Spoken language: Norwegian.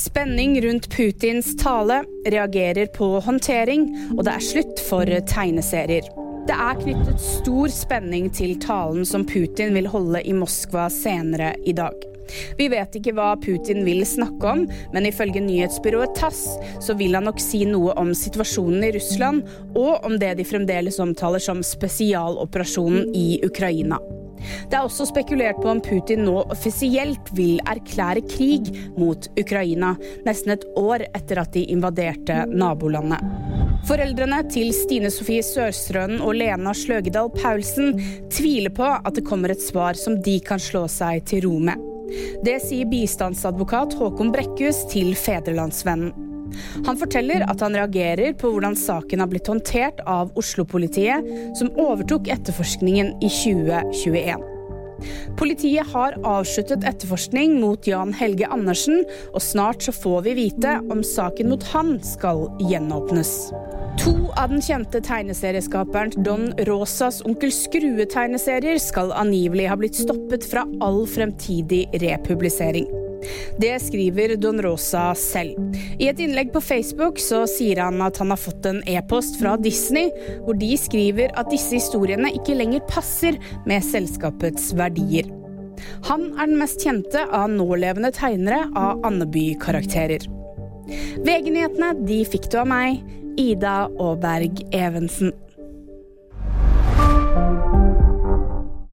Spenning rundt Putins tale, reagerer på håndtering, og det er slutt for tegneserier. Det er knyttet stor spenning til talen som Putin vil holde i Moskva senere i dag. Vi vet ikke hva Putin vil snakke om, men ifølge nyhetsbyrået TASS så vil han nok si noe om situasjonen i Russland, og om det de fremdeles omtaler som spesialoperasjonen i Ukraina. Det er også spekulert på om Putin nå offisielt vil erklære krig mot Ukraina, nesten et år etter at de invaderte nabolandet. Foreldrene til Stine Sofie Sørstrønen og Lena Sløgedal Paulsen tviler på at det kommer et svar som de kan slå seg til ro med. Det sier bistandsadvokat Håkon Brekkhus til Fedrelandsvennen. Han forteller at han reagerer på hvordan saken har blitt håndtert av Oslo-politiet, som overtok etterforskningen i 2021. Politiet har avsluttet etterforskning mot Jan Helge Andersen, og snart så får vi vite om saken mot han skal gjenåpnes. To av den kjente tegneserieskaperen Don Rosas Onkel Skrue-tegneserier skal angivelig ha blitt stoppet fra all fremtidig republisering. Det skriver Don Rosa selv. I et innlegg på Facebook så sier han at han har fått en e-post fra Disney, hvor de skriver at disse historiene ikke lenger passer med selskapets verdier. Han er den mest kjente av nålevende tegnere av Andeby-karakterer. VG-nyhetene de fikk du av meg, Ida Aaberg Evensen.